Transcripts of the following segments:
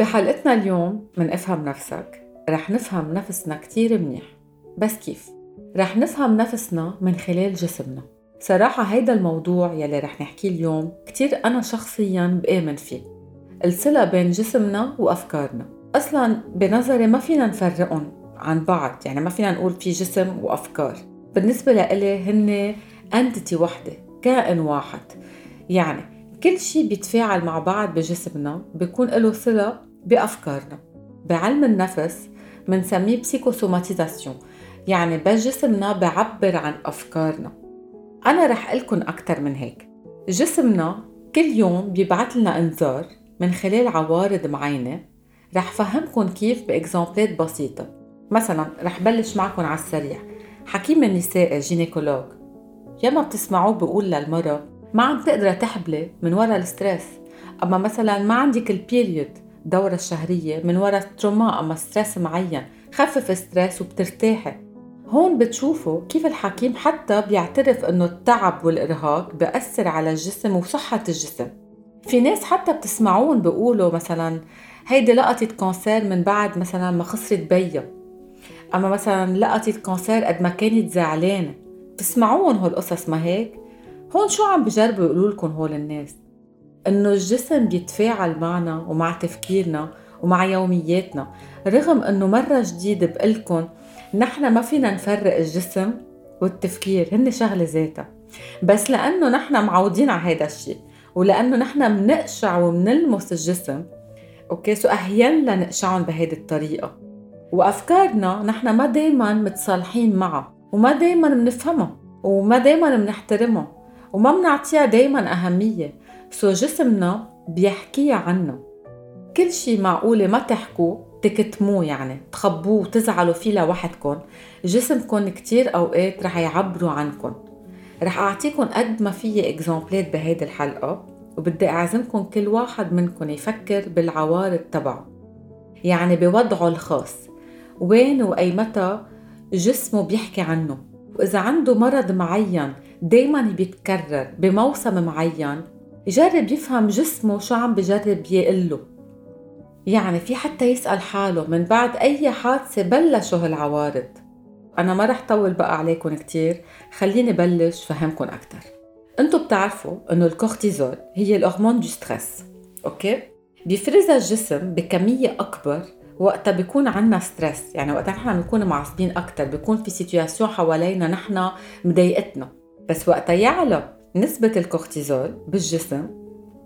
بحلقتنا اليوم من افهم نفسك رح نفهم نفسنا كتير منيح. بس كيف؟ رح نفهم نفسنا من خلال جسمنا. صراحة هيدا الموضوع يلي رح نحكيه اليوم كتير أنا شخصياً بآمن فيه. الصلة بين جسمنا وأفكارنا. أصلاً بنظري ما فينا نفرقهم عن بعض يعني ما فينا نقول في جسم وأفكار. بالنسبة لإلي هن انتيتي وحدة كائن واحد. يعني كل شيء بيتفاعل مع بعض بجسمنا بيكون له صلة بأفكارنا بعلم النفس منسميه psychosomatisation يعني بس جسمنا بعبر عن أفكارنا. أنا رح قلكم أكثر من هيك. جسمنا كل يوم بيبعث لنا إنذار من خلال عوارض معينة. رح فهمكم كيف ب exemple ات بسيطة. مثلا رح بلش معكم على السريع. حكيم النساء ال gynécologue ياما بتسمعوه بيقول للمرة ما عم تقدر تحبلي من وراء ال stress. أما مثلا ما عندك ال période. الدورة الشهرية من وراء trauma أما stress معين خفف stress وبترتاحي هون بتشوفوا كيف الحكيم حتى بيعترف إنه التعب والإرهاق بأثر على الجسم وصحة الجسم. في ناس حتى بتسمعون بيقولوا مثلا هيدي لقطت cancer من بعد مثلا ما خسرت بيا أما مثلا لقطت كانسير قد ما كانت زعلانة. بتسمعون هول القصص ما هيك؟ هون شو عم بجربوا يقولوا لكم هول الناس؟ إنه الجسم بيتفاعل معنا ومع تفكيرنا ومع يومياتنا. رغم إنه مرة جديدة بقلكن نحن ما فينا نفرق الجسم والتفكير هن شغلة ذاتها. بس لأنه نحن معودين على هذا الشيء ولأنه نحن منقشع ومنلمس الجسم Okay؟ So أهين لنقشعهم بهيدي الطريقة. وأفكارنا نحن ما دايما متصالحين معها وما دايما بنفهمها وما دايما بنحترمها وما بنعطيها دايما أهمية. so جسمنا بيحكي عنا كل شي معقولة ما تحكوه تكتموه يعني. تخبوه وتزعلوا فيه لوحدكم جسمكم كتير أوقات رح يعبروا عنكم رح أعطيكم قد ما في exemple ات بهيدي الحلقة وبدي أعزمكم كل واحد منكم يفكر بالعوارض تبعه. يعني بوضعه الخاص. وين وأي متى جسمه بيحكي عنه. وإذا عنده مرض معين دايما بيتكرر بموسم معين يجرب يفهم جسمه شو عم بجرب يقله. يعني في حتى يسأل حاله من بعد أي حادثة بلشوا هالعوارض. أنا ما رح طول بقى عليكم كتير خليني بلش فهمكم أكتر. أنتو بتعرفوا إنه الكورتيزول هي ال hormone de stress okay؟ بيفرزها الجسم بكمية أكبر وقتها بيكون عنا stress يعني وقتها نحن بنكون معصبين أكتر بيكون في situation حوالينا نحن مضايقتنا. بس وقتها يعلى نسبة الكورتيزول بالجسم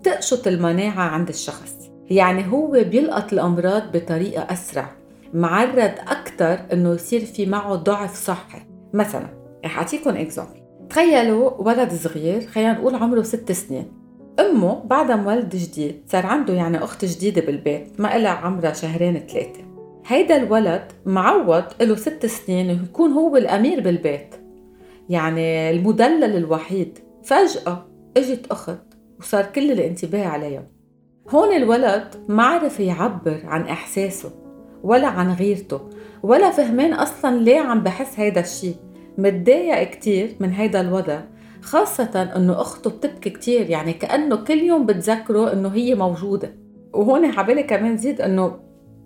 تقشط المناعة عند الشخص. يعني هو بيلقط الأمراض بطريقة أسرع معرض أكثر إنه يصير في معه ضعف صحي. مثلا رح أعطيكم إكزامبل تخيلوا ولد صغير خلينا نقول عمره ست سنين. أمه بعدها مولد جديد صار عنده يعني أخت جديدة بالبيت ما إلها عمرها شهرين ثلاثة. هيدا الولد معود له ست سنين يكون هو الأمير بالبيت. يعني المدلل الوحيد. فجأة إجت أخت وصار كل الانتباه عليها. هون الولد ما عرف يعبر عن إحساسه ولا عن غيرته ولا فهمان أصلا ليه عم بحس هيدا الشي. متضايق كتير من هيدا الوضع خاصة إنه أخته بتبكي كتير يعني كأنه كل يوم بتذكره إنه هي موجودة. وهون حبالي كمان زيد إنه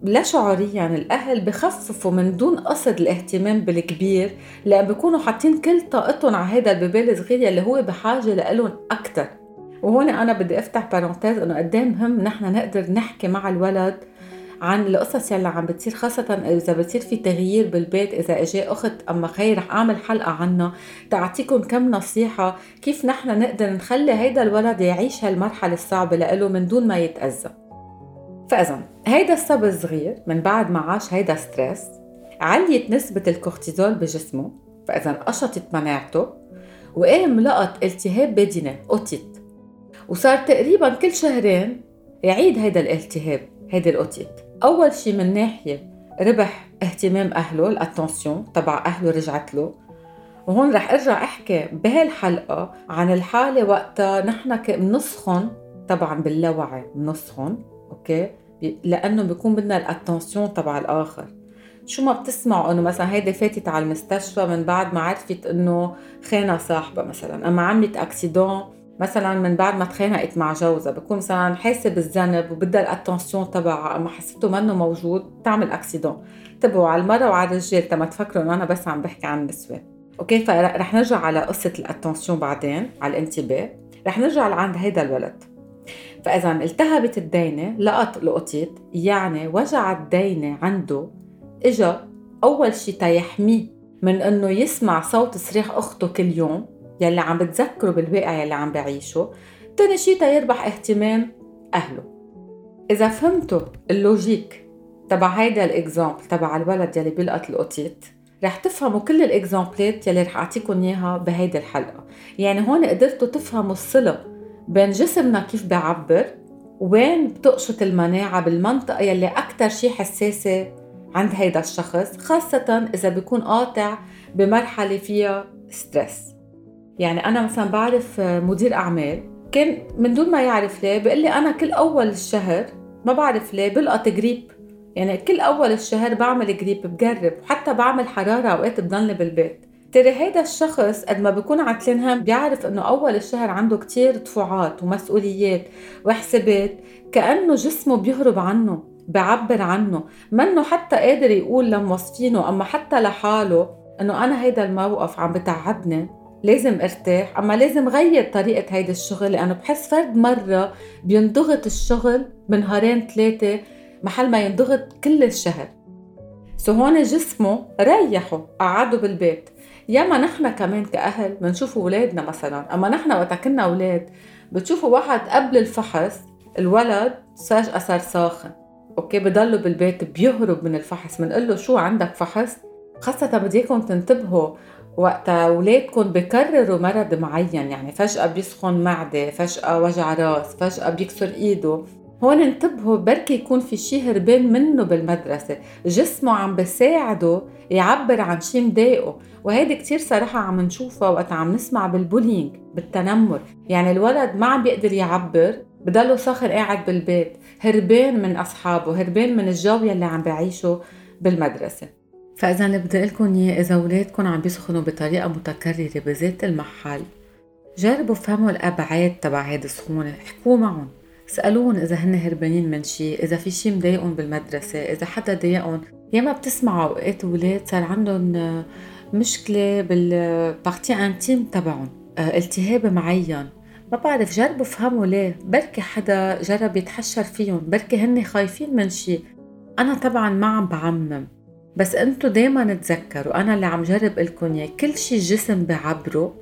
لا شعوريا الأهل بخففوا من دون قصد الاهتمام بالكبير لأن بيكونوا حاطين كل طاقتهم على هذا ال bébé الصغير اللي هو بحاجة لإلهم أكتر. وهون أنا بدي أفتح parenthèse إنه قد مهم نحن نقدر نحكي مع الولد عن القصص يلي عم بتصير خاصة إذا بتصير في تغيير بالبيت إذا إجا أخت أما خي رح أعمل حلقة عنها تعطيكم كم نصيحة كيف نحن نقدر نخلي هيدا الولد يعيش هالمرحلة الصعبة لإله من دون ما يتأذى. فإذا هيدا الصبي الصغير من بعد ما عاش هيدا stress عليت نسبة الكورتيزول بجسمه فإذا قشطت مناعته وقام لقط التهاب بديني otite. وصار تقريبا كل شهرين يعيد هيدا الالتهاب هيدي ال otite. أول شي من ناحية ربح اهتمام أهله ال attention تبع أهله رجعت له. وهون رح أرجع أحكي بهالحلقة عن الحالة وقتها نحن بنسخن طبعا باللاوعي بنسخن أوكي؟ لأنه بيكون بدنا ال attention تبع الآخر. شو ما بتسمعوا إنه مثلا هيدي فاتت على المستشفى من بعد ما عرفت إنه خانها صاحبها مثلا. أما عملت accident مثلا من بعد ما تخانقت مع جوزها بكون مثلا حاسة بالذنب وبدها ال attention تبعها أما حسيته منه موجود تعمل accident انتبهوا على المرة وعلى الرجال تما تفكروا إنه أنا بس عم بحكي عن النسوان أوكي؟ فرح نرجع على قصة ال attention بعدين على الانتباه. رح نرجع لعند هيدا الولد. فإذا التهبت الدينه لقط ال otite يعني وجع الدينة عنده إجا أول شيء تيحميه من إنه يسمع صوت صريخ أخته كل يوم يلي عم بتذكره بالواقع يلي عم بعيشه تاني شيء تيربح اهتمام أهله. إذا فهمتوا ال logique تبع هيدا ال exemple تبع الولد يلي بيلقط ال otite رح تفهموا كل ال exemple ات يلي رح اعطيكم إياها بهيدي الحلقة. يعني هون قدرتوا تفهموا الصلة بين جسمنا كيف بيعبر وين بتقشط المناعة بالمنطقة يلي أكتر شي حساسة عند هيدا الشخص خاصة إذا بيكون قاطع بمرحلة فيها stress يعني أنا مثلا بعرف مدير أعمال كان من دون ما يعرف ليه بيقول لي أنا كل أول الشهر ما بعرف ليه بلقط جريب. يعني كل أول الشهر بعمل جريب بجرب وحتى بعمل حرارة أوقات بضلني بالبيت. ترى هيدا الشخص قد ما بيكون عتلان هم بيعرف إنه أول الشهر عنده كتير دفوعات ومسؤوليات وحسابات كأنه جسمه بيهرب عنه بعبر عنه منه حتى قادر يقول لموظفينه أما حتى لحاله إنه أنا هيدا الموقف عم بتعبني لازم أرتاح أما لازم غير طريقة هيدا الشغل لأنه بحس فرد مرة بينضغط الشغل بنهارين ثلاثة محل ما ينضغط كل الشهر. سو هون جسمه ريحه قعده بالبيت. ياما نحن كمان كأهل بنشوف أولادنا مثلا أما نحن وقت كنا أولاد بتشوفوا واحد قبل الفحص الولد فجأة صار ساخن. أوكي بضلوا بالبيت بيهرب من الفحص بنقول له شو عندك فحص؟ خاصة بديكم تنتبهوا وقت أولادكم بكرروا مرض معين يعني فجأة بيسخن معدة فجأة وجع راس فجأة بيكسر إيده. هون انتبهوا بركي يكون في شي هربان منه بالمدرسة. جسمه عم بساعده يعبر عن شي مضايقه وهيدي كتير صراحة عم نشوفها وقت عم نسمع بال bullying بالتنمر. يعني الولد ما عم بيقدر يعبر بضله صاخر قاعد بالبيت. هربان من أصحابه هربان من الجو يلي عم بعيشه بالمدرسة. فإذا بدي لكم إياه إذا أولادكم عم بيسخنوا بطريقة متكررة بذات المحل جربوا فهموا الأبعاد تبع هيدي السخونة احكوا معهم. اسألون إذا هن هربانين من شيء إذا في شيء مضايقهم بالمدرسة إذا حدا ضايقهم ياما بتسمعوا أوقات أولاد صار عندهم مشكلة بالبارتي انتيم تبعهم آه، التهاب معين. ما بعرف جربوا فهموا ليه بركي حدا جرب يتحشر فيهم بركي هن خايفين من شيء أنا طبعا ما عم بعمم بس إنتو دايما تذكروا أنا اللي عم جرب لكم إياه كل شيء الجسم بعبره.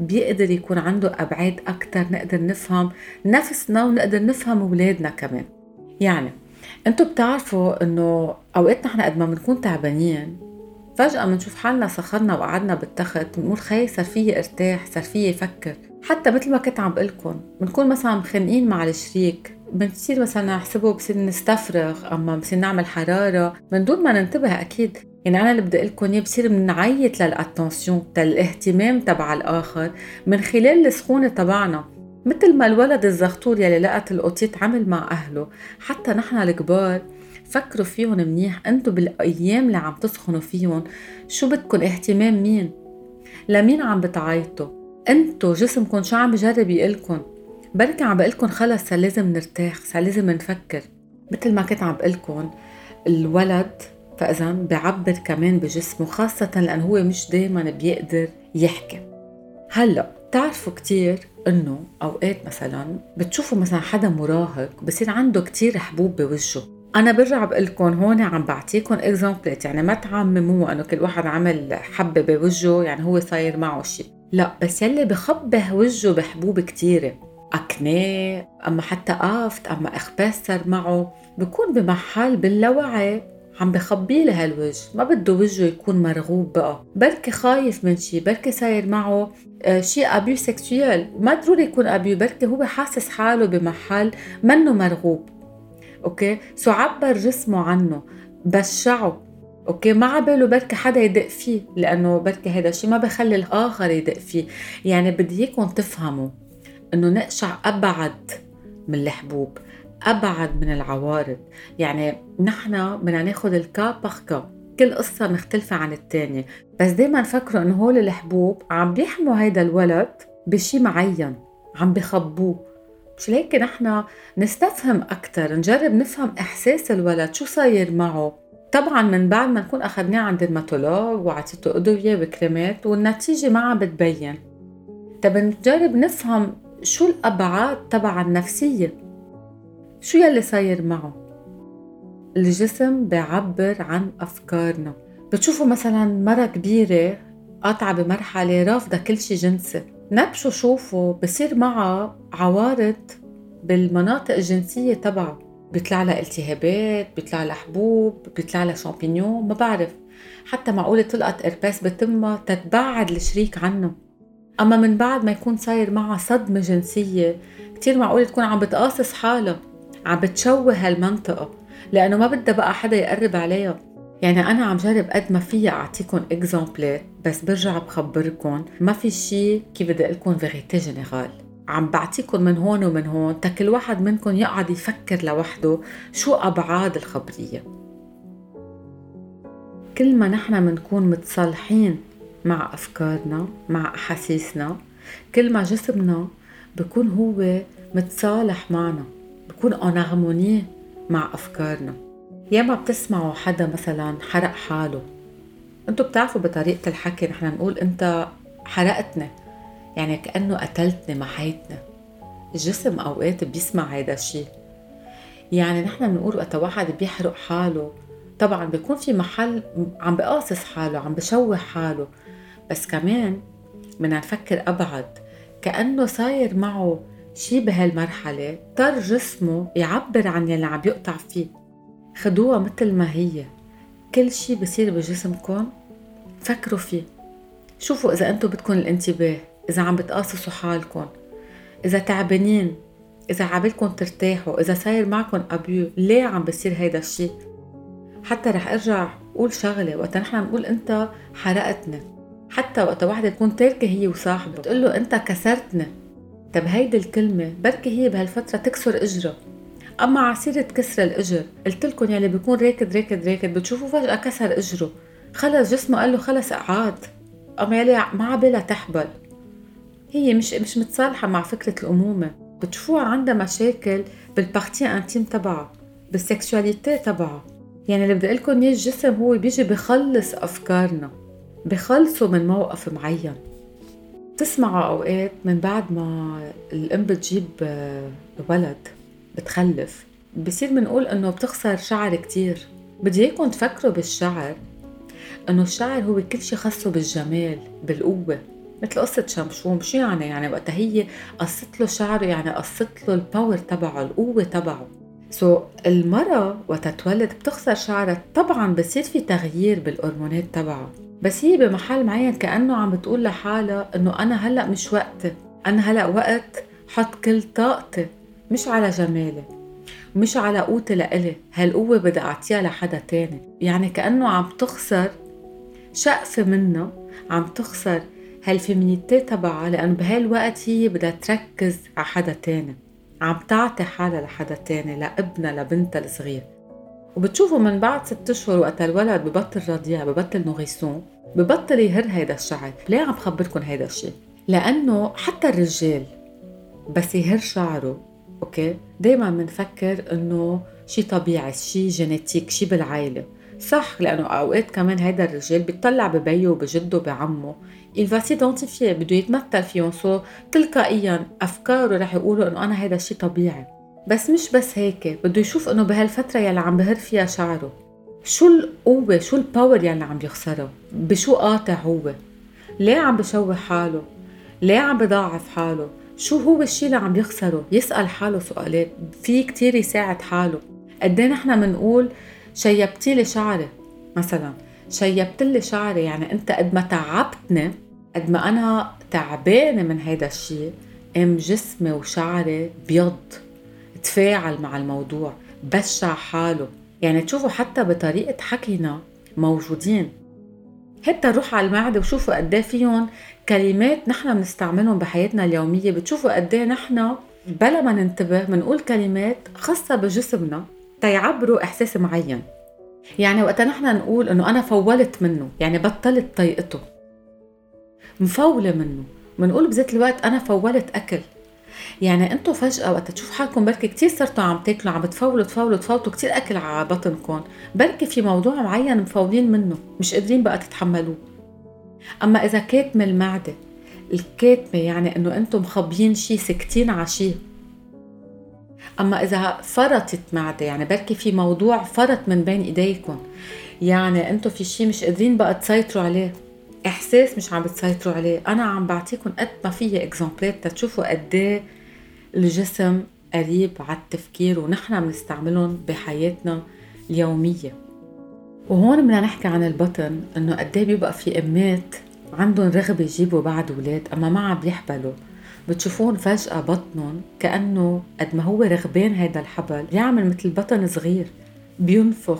بيقدر يكون عنده أبعاد أكتر نقدر نفهم نفسنا ونقدر نفهم أولادنا كمان. يعني انتو بتعرفوا إنه اوقات نحن قد ما بنكون تعبانين فجأة بنشوف حالنا سخرنا وقعدنا بالتخت بنقول خي صار فيي ارتاح صار فيي أفكر حتى مثل ما كنت عم بقلكم بنكون مثلا مخنقين مع الشريك بنصير مثلا نحسبه بصير نستفرغ أما بصير نعمل حرارة. من دون ما ننتبه أكيد. يعني أنا اللي بدي أقول لكم بصير بنعيط للاتنسيون للاهتمام تبع الآخر من خلال السخونة تبعنا. مثل ما الولد الزغطور يلي لقت القطيط عمل مع أهله حتى نحن الكبار فكروا فيهم منيح. انتو بالأيام اللي عم تسخنوا فيهم شو بدكم؟ اهتمام مين؟ لمين عم بتعيطوا؟ انتو جسمكم شو عم بجرب يقلكن؟ بركي عم بقلكن خلص صار لازم نرتاح صار لازم نفكر. مثل ما كنت عم بقلكن الولد فأذا بيعبر كمان بجسمه خاصة لأنه هو مش دايما بيقدر يحكي. هلأ بتعرفوا كتير إنه أوقات مثلا بتشوفوا مثلا حدا مراهق بصير عنده كتير حبوب بوجهه. أنا برجع بقول لكم هون عم بعطيكم اكزامبلات يعني ما تعمموا إنه كل واحد عمل حبة بوجهه يعني هو صاير معه شيء لا بس يلي بخبه وجهه بحبوب كتيرة أكناه أما حتى قافت أما إخباس صار معه بكون بمحل باللاوعي عم بخبي له هالوجه ما بده وجهه يكون مرغوب بقى. بركي خايف من شيء بركي صاير معه شيء abus sexuel ما ضروري يكون abus بركي هو حاسس حاله بمحل منه مرغوب. أوكي؟ so عبر جسمه عنه بشعه. أوكي ما عباله بركي حدا يدق فيه لأنه بركي هذا الشيء ما بخلي الآخر يدق فيه. يعني بدي إياكم تفهموا إنه نقشع أبعد من الحبوب أبعد من العوارض. يعني نحن بدنا ناخذ ال cas par cas كل قصة مختلفة عن التانية. بس دايما فكروا إنه هول الحبوب عم بيحموا هيدا الولد بشي معين عم بخبوه. مش ليك نحن نستفهم أكثر نجرب نفهم إحساس الولد شو صاير معه. طبعا من بعد ما نكون أخذناه عند الماتولوج وعطيته أدوية وكريمات والنتيجة ما عم بتبين. طب نجرب نفهم شو الأبعاد تبع النفسية. شو يلي صاير معه؟ الجسم بيعبر عن أفكارنا. بتشوفوا مثلا مرة كبيرة قاطعة بمرحلة رافضة كل شي جنسي. نبشو شوفوا بصير معها عوارض بالمناطق الجنسية تبعه. بيطلع لها التهابات بيطلع لها حبوب بيطلع لها شامبينيون ما بعرف. حتى معقولة تلقط إرباس بتمها تتبعد الشريك عنه. أما من بعد ما يكون صاير معها صدمة جنسية كتير معقولة تكون عم بتقاصص حالها عم بتشوه هالمنطقة لأنه ما بدها بقى حدا يقرب عليها. يعني أنا عم جرب قد ما فيا أعطيكم exemple ات بس برجع بخبركم ما في شيء كيف بدي لكم vérité générale. عم بعطيكم من هون ومن هون تا كل واحد منكم يقعد يفكر لوحده شو أبعاد الخبرية. كل ما نحن منكون متصالحين مع أفكارنا مع أحاسيسنا كل ما جسمنا بكون هو متصالح معنا بكون اون مع أفكارنا. ياما بتسمعوا حدا مثلا حرق حاله. أنتوا بتعرفوا بطريقة الحكي نحن نقول أنت حرقتني يعني كأنه قتلتني محيتني الجسم أوقات بيسمع هيدا الشيء يعني نحن بنقول وقت واحد بيحرق حاله طبعا بيكون في محل عم بقاصص حاله عم بشوه حاله. بس كمان بدنا نفكر أبعد. كأنه صاير معه شي بهالمرحلة اضطر جسمه يعبر عن يلي عم يقطع فيه. خدوها مثل ما هي. كل شي بصير بجسمكم. فكروا فيه. شوفوا إذا أنتم بدكم الانتباه. إذا عم بتقاصصوا حالكم إذا تعبانين إذا عبالكم ترتاحوا إذا صاير معكم أبيو ليه عم بصير هيدا الشيء؟ حتى رح أرجع أقول شغلة وقت نحن نقول أنت حرقتني حتى وقت واحدة تكون تاركة هي وصاحبة. بتقول له أنت كسرتني طب هيدي الكلمة بركي هي بهالفترة تكسر إجره أما عسيرة كسر الإجر قلت لكم يلي بيكون راكد راكد راكد بتشوفوا فجأة كسر إجره. خلص جسمه قال له خلص اقعد أما يلي ما عبالها تحبل. هي مش مش متصالحة مع فكرة الأمومة. بتشوفوها عندها مشاكل بال partie intime تبعها بال sexuality تبعها. يعني اللي بدي لكم إياه الجسم هو بيجي بخلص أفكارنا بخلصه من موقف معين. تسمعوا أوقات من بعد ما الأم بتجيب آه، ولد بتخلف. بصير بنقول إنه بتخسر شعر كتير. بدي إياكم تفكروا بالشعر إنه الشعر هو كل شيء خاصه بالجمال بالقوة. مثل قصة شمشون شو يعني؟ يعني وقتها هي قصت له شعره يعني قصت له ال power تبعه القوة تبعه. so so, المرأة وقت تولد بتخسر شعرها. طبعا بصير في تغيير بالهرمونات تبعها بس هي بمحل معين كأنه عم بتقول لحالها إنه أنا هلأ مش وقتي أنا هلأ وقت حط كل طاقتي. مش على جمالي. مش على قوتي لإلي. هالقوة بدي أعطيها لحدا تاني. يعني كأنه عم تخسر شقفة منها عم تخسر هال féminité تبعها لأنه بهالوقت هي بدها تركز على حدا تاني. عم تعطي حالها لحدا تاني لابنها لبنتها الصغير. وبتشوفوا من بعد ست أشهر وقت الولد ببطل رضيع ببطل nourrisson ببطل يهر هيدا الشعر. ليه عم بخبركم هيدا الشيء لأنه حتى الرجال بس يهر شعره أوكي؟ دائما بنفكر إنه شيء طبيعي شيء génétique شيء بالعائلة. صح لأنه أوقات كمان هيدا الرجال بيطلع ببيه وبجده بعمه. Il va s'identifier بده يتمثل فيهم so تلقائيا أفكاره رح يقولوا إنه أنا هيدا الشيء طبيعي. بس مش بس هيك بده يشوف إنه بهالفترة يلي عم بهر فيها شعره. شو القوة شو ال power يلي عم يخسرها بشو قاطع هو؟ ليه عم بشوه حاله؟ ليه عم بضعف حاله؟ شو هو الشيء اللي عم يخسره؟ يسأل حاله سؤالات. في كتير يساعد حاله. قد إيه نحن بنقول شيبتي لي شعري مثلا. شيبت لي شعري يعني أنت قد ما تعبتني قد ما أنا تعبانة من هيدا الشيء ام جسمي وشعري بيض تفاعل مع الموضوع بشع حاله. يعني تشوفوا حتى بطريقة حكينا موجودين. حتى نروح على المعدة وشوفوا قد إيه فيهم كلمات نحن بنستعملهم بحياتنا اليومية. بتشوفوا قد إيه نحن بلا ما ننتبه بنقول كلمات خاصة بجسمنا. تيعبروا إحساس معين. يعني وقت نحن نقول إنه أنا فولت منه يعني بطلت طيقته مفولة منه. بنقول بذات الوقت أنا فولت أكل. يعني أنتم فجأة وقت تشوف حالكم بركي كتير صرتوا عم تاكلوا عم تفولوا تفولوا تفوتوا كتير أكل على بطنكم بركي في موضوع معين مفولين منه مش قادرين بقى تتحملوه. أما إذا كاتمة المعدة الكاتمة يعني إنه أنتم مخبيين شي سكتين على شي أما إذا فرطت معدة يعني بركي في موضوع فرط من بين إيديكم يعني أنتم في شي مش قادرين بقى تسيطروا عليه. إحساس مش عم بتسيطروا عليه. أنا عم بعطيكم قد ما في إكزامبلات تشوفوا قد إيه الجسم قريب على التفكير ونحن بنستعملهم بحياتنا اليومية. وهون بدنا نحكي عن البطن إنه قد إيه بيبقى في إمات عندهم رغبة يجيبوا بعد أولاد أما ما عم بيحبلوا. بتشوفون فجأة بطنهم كأنه قد ما هو رغبان هيدا الحبل بيعمل مثل بطن صغير بينفخ.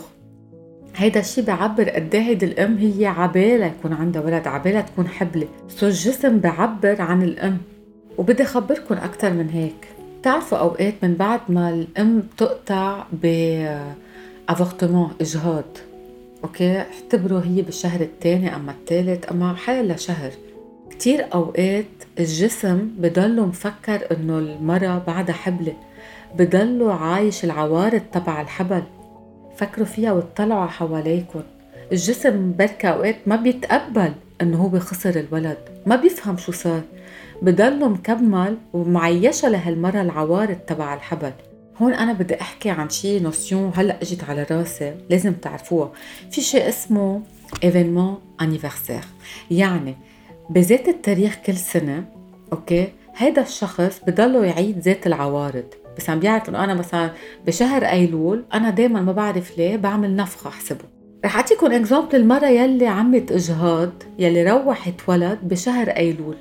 هيدا الشيء بيعبر قد إيه هيدي الأم هي عبالة يكون عندها ولد عبالة تكون حبلة. so الجسم بيعبر عن الأم وبدي اخبركم أكثر من هيك. بتعرفوا أوقات من بعد ما الأم تقطع ب avortement إجهاض. أوكي؟ اعتبروا هي بالشهر الثاني أما الثالث أما حيلا شهر كتير أوقات الجسم بضله مفكر إنه المرة بعدها حبلة بضله عايش العوارض تبع الحبل فكروا فيها واطلعوا حواليكم الجسم بركة أوقات ما بيتقبل إنه هو خسر الولد ما بيفهم شو صار. بضله مكمل ومعيشة لهالمرة العوارض تبع الحبل. هون أنا بدي أحكي عن شي notion هلأ إجت على راسي لازم تعرفوها. في شي اسمه événement anniversaire يعني بذات التاريخ كل سنة okay؟ هيدا الشخص بضله يعيد ذات العوارض. بس عم بيعرف إنه أنا مثلا بشهر أيلول أنا دائما ما بعرف ليه بعمل نفخة أحسبه. رح أعطيكم exemple المرة يلي عملت اجهاض يلي روحت ولد بشهر أيلول.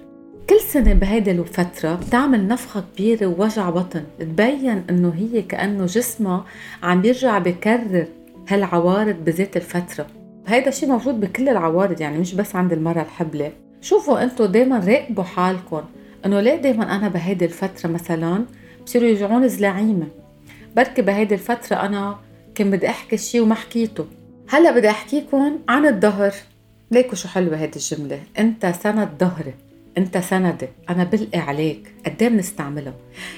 كل سنة بهيدي الفترة بتعمل نفخة كبيرة ووجع بطن. تبين إنه هي كأنه جسمها عم بيرجع بكرر هالعوارض بذات الفترة. هيدا الشيء موجود بكل العوارض يعني مش بس عند المرة الحبلة. شوفوا أنتم دايما راقبوا حالكم انه ليه دايما أنا بهيدي الفترة مثلا بصيروا يرجعون زلاعيمة بركي بهيدي الفترة أنا كان بدي أحكي شي وما حكيته. هلأ بدي أحكيكم عن الظهر ليكوا شو حلوة هيدي الجملة؟ أنت سند ظهري أنت سندي أنا بلقي عليك. قد إيه بنستعملها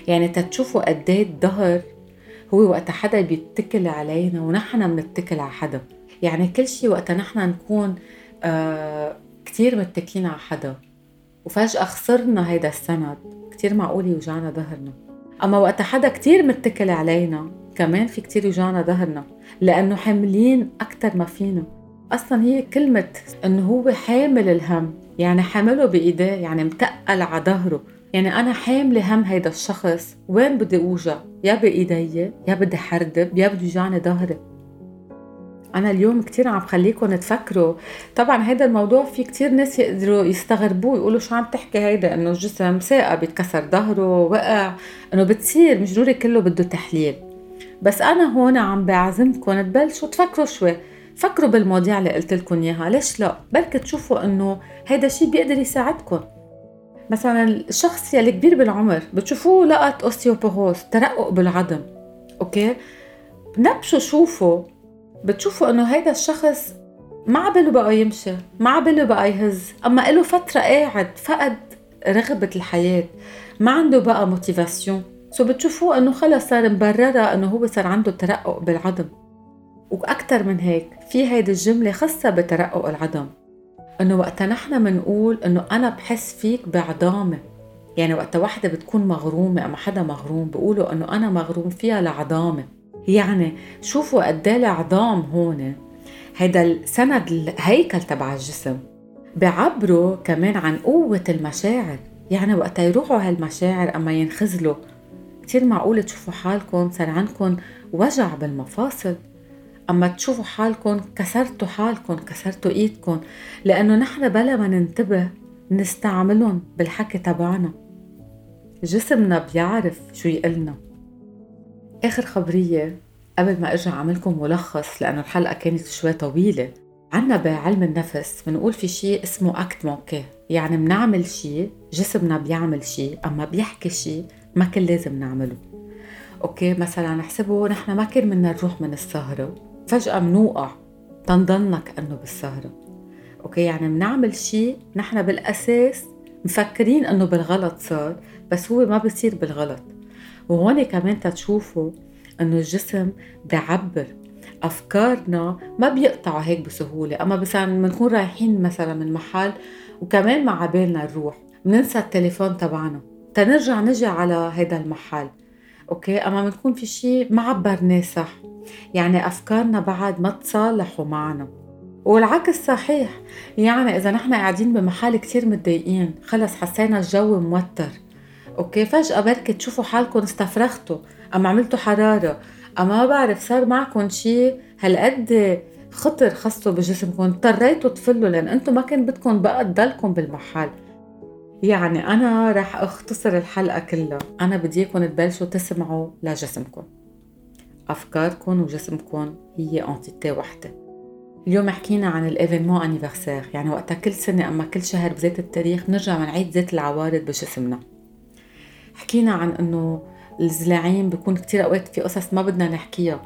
يعني تتشوفوا قد إيه الظهر هو وقت حدا بيتكل علينا ونحن بنتكل على حدا. يعني كل شيء وقت نحن نكون آه كتير متكلين على حدا وفجأة خسرنا هيدا السند. كتير معقول يوجعنا ظهرنا. أما وقت حدا كتير متكل علينا كمان في كتير يوجعنا ظهرنا لأنه حاملين أكتر ما فينا. أصلا هي كلمة إنه هو حامل الهم يعني حامله بإيديه يعني متقل على ظهره. يعني أنا حاملة هم هيدا الشخص وين بدي أوجع؟ يا بإيدي يا بدي حردب يا بده يوجعني ظهري. أنا اليوم كتير عم خليكم تفكروا طبعا هيدا الموضوع في كتير ناس يقدروا يستغربوه يقولوا شو عم تحكي هيدا؟ إنه الجسم ساقة بيتكسر ظهره وقع. إنه بتصير مش ضروري كله بده تحليل. بس أنا هون عم بعزمكم تبلشوا تفكروا شوي. فكروا بالمواضيع اللي قلت لكم إياها. ليش لا؟ بركي تشوفوا إنه هيدا الشيء بيقدر يساعدكم. مثلا الشخص يلي كبير بالعمر بتشوفوه لقط ostéoporose ترقق بالعظم. okay؟ نبشوا شوفوا بتشوفوا إنه هيدا الشخص ما عباله بقى يمشي ما عباله بقى يهز أما له فترة قاعد فقد رغبة الحياة ما عنده بقى motivation so بتشوفوه إنه خلص صار مبررة إنه هو صار عنده ترقق بالعظم. وأكثر من هيك في هيدي الجملة خاصة بترقق العظم. إنه وقتها نحن بنقول إنه أنا بحس فيك بعظامة. يعني وقتها وحدة بتكون مغرومة أما حدا مغروم بيقولوا إنه أنا مغروم فيها لعظامة. يعني شوفوا قد إيه العظام هون. هيدا السند الهيكل تبع الجسم. بعبروا كمان عن قوة المشاعر. يعني وقت يروحوا هالمشاعر أما ينخزلوا كتير معقول تشوفوا حالكم صار عندكم وجع بالمفاصل. أما تشوفوا حالكم كسرتوا حالكم كسرتوا إيدكم. لأنه نحن بلا ما ننتبه نستعملهم بالحكي تبعنا. جسمنا بيعرف شو يقلنا. آخر خبرية قبل ما أرجع أعملكم ملخص لأنه الحلقة كانت شوي طويلة. عنا بعلم النفس بنقول في شيء اسمه acte manqué يعني بنعمل شيء جسمنا بيعمل شيء أما بيحكي شيء ما كان لازم نعمله. okay مثلا نحسبه نحن ما كان بدنا نروح من السهرة فجأة بنوقع تنضلنا كانه بالسهرة. okay يعني بنعمل شيء نحن بالأساس مفكرين إنه بالغلط صار بس هو ما بصير بالغلط. وهون كمان تتشوفوا إنه الجسم بيعبر. أفكارنا ما بيقطعوا هيك بسهولة. أما مثلا بنكون رايحين مثلا من محل وكمان مع بالنا نروح بننسى التليفون تبعنا. تنرجع نجي على هيدا المحل. أوكي؟ أما بنكون في شيء ما عبرناه صح. يعني أفكارنا بعد ما تصالحوا معنا. والعكس صحيح. يعني إذا نحن قاعدين بمحل كتير متضايقين خلص حسينا الجو موتر. okay فجأة بركي تشوفوا حالكم استفرغتوا اما عملتوا حرارة اما ما بعرف صار معكم شيء هالقد خطر خصوا بجسمكم اضطريتوا تفلوا لأن أنتم ما كان بدكم بقى تضلكم بالمحل. يعني أنا رح أختصر الحلقة كلها. أنا بدي إياكم تبلشوا تسمعوا لجسمكم. أفكاركم وجسمكم هي entité وحدة اليوم حكينا عن ال événement anniversaire يعني وقتها كل سنة أما كل شهر بذات التاريخ بنرجع بنعيد ذات العوارض بجسمنا. حكينا عن إنه الزلاعين بيكون كتير أوقات في قصص ما بدنا نحكيها.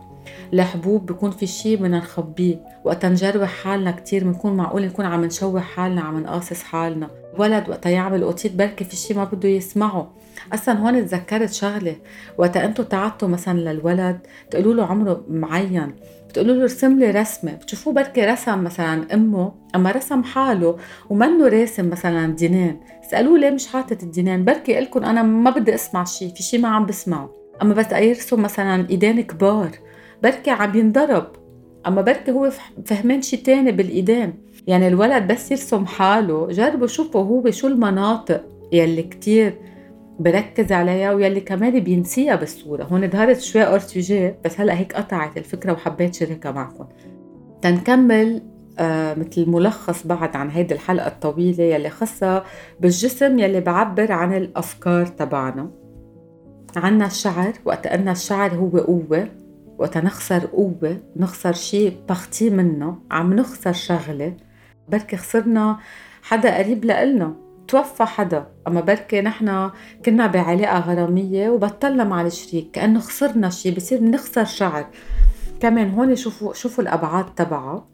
الحبوب بيكون في شيء بدنا نخبيه. وقت نجرح حالنا كتير بنكون معقول نكون عم نشوه حالنا عم نقاصص حالنا. ولد وقت يعمل اوتيت بركي في شيء ما بده يسمعه. أصلا هون تذكرت شغلة. وقت أنتم تعطوا مثلا للولد تقولوا له عمره معين. بتقولوا له ارسم لي رسمة بتشوفوه بركي رسم مثلا أمه أما رسم حاله ومنه راسم مثلا دينان اسالوه ليه مش حاطط الدينان بركي لكم أنا ما بدي أسمع شيء في شيء ما عم بسمعه. أما بس يرسم مثلا إيدين كبار بركي عم ينضرب. أما بركي هو فهمان شيء تاني بالإيدين. يعني الولد بس يرسم حاله جربوا شوفوا هو شو المناطق يلي كتير بركز عليها ويلي كمان بينسيها بالصورة. هون ظهرت شوي أورتيجي بس هلأ هيك قطعت الفكرة وحبيت شاركها معكم تنكمل آه مثل ملخص بعد عن هيدي الحلقة الطويلة يلي خاصة بالجسم يلي بعبر عن الأفكار تبعنا. عنا الشعر وقت أن الشعر هو قوة وقت نخسر قوة نخسر شيء بختي منه عم نخسر شغلة. بركي خسرنا حدا قريب لإلنا. توفى حدا. أما بركي نحن كنا بعلاقة غرامية وبطلنا مع الشريك كأنه خسرنا شيء بصير بنخسر شعر. كمان هون شوفوا شوفوا الأبعاد تبعها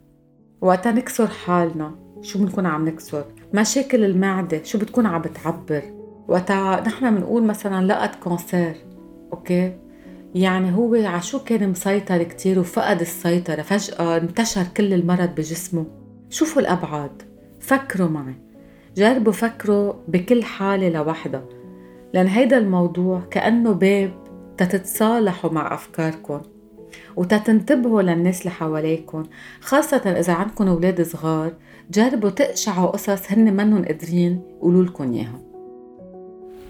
وقتها نكسر حالنا. شو بنكون عم نكسر؟ مشاكل المعدة. شو بتكون عم بتعبر؟ وقتها نحن بنقول مثلا لقط cancer okay؟ يعني هو عشو كان مسيطر كتير وفقد السيطرة. فجأة انتشر كل المرض بجسمه. شوفوا الأبعاد. فكروا معي. جربوا فكروا بكل حالة لوحدها لأن هيدا الموضوع كأنه باب تتتصالحوا مع أفكاركم وتتنتبهوا للناس اللي حواليكم خاصة إذا عندكم أولاد صغار جربوا تقشعوا قصص هن منهم قادرين يقولوا لكم إياها.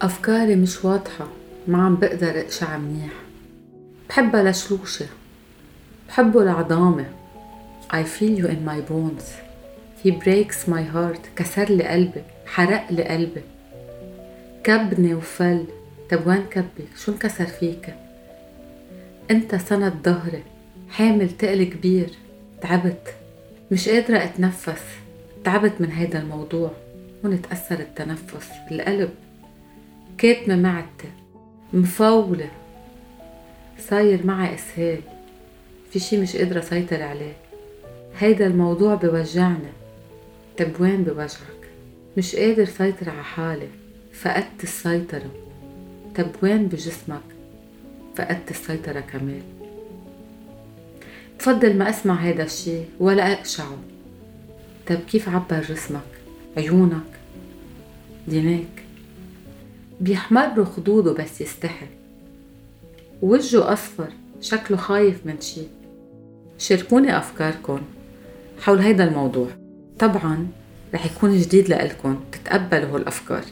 أفكاري مش واضحة ما عم بقدر أقشع منيح. بحبها لشلوشة بحبه لعظامة. I feel you in my bones. He breaks my heart. كسر لي قلبي. حرق لي قلبي. كبني وفل. طب وين كبك شو انكسر فيك؟ انت سند ظهري. حامل تقل كبير. تعبت. مش قادرة أتنفس. تعبت من هيدا الموضوع. هون تأثر التنفس. القلب. كاتمة معدتي. مفولة. صاير معي إسهال. في شي مش قادرة سيطر عليه. هيدا الموضوع بوجعني طب وين بوجعك مش قادر سيطر على حالي فقدت السيطرة. طب وين بجسمك فقدت السيطرة كمان. بفضل ما أسمع هيدا الشي ولا اقشعه طب كيف عبر جسمك عيونك دينيك بيحمر خدوده بس يستحي. وجهه أصفر شكله خايف من شي. شاركوني أفكاركم حول هيدا الموضوع. طبعا رح يكون جديد لإلكن تتقبلوا هالأفكار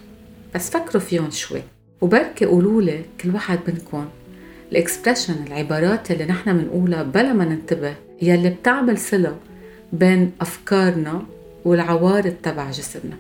بس فكروا فيهم شوي. وبركي قولولي كل واحد منكم الإكسبريشن العبارات اللي نحن بنقولها بلا ما ننتبه يلي بتعمل صلة بين أفكارنا والعوارض تبع جسمنا.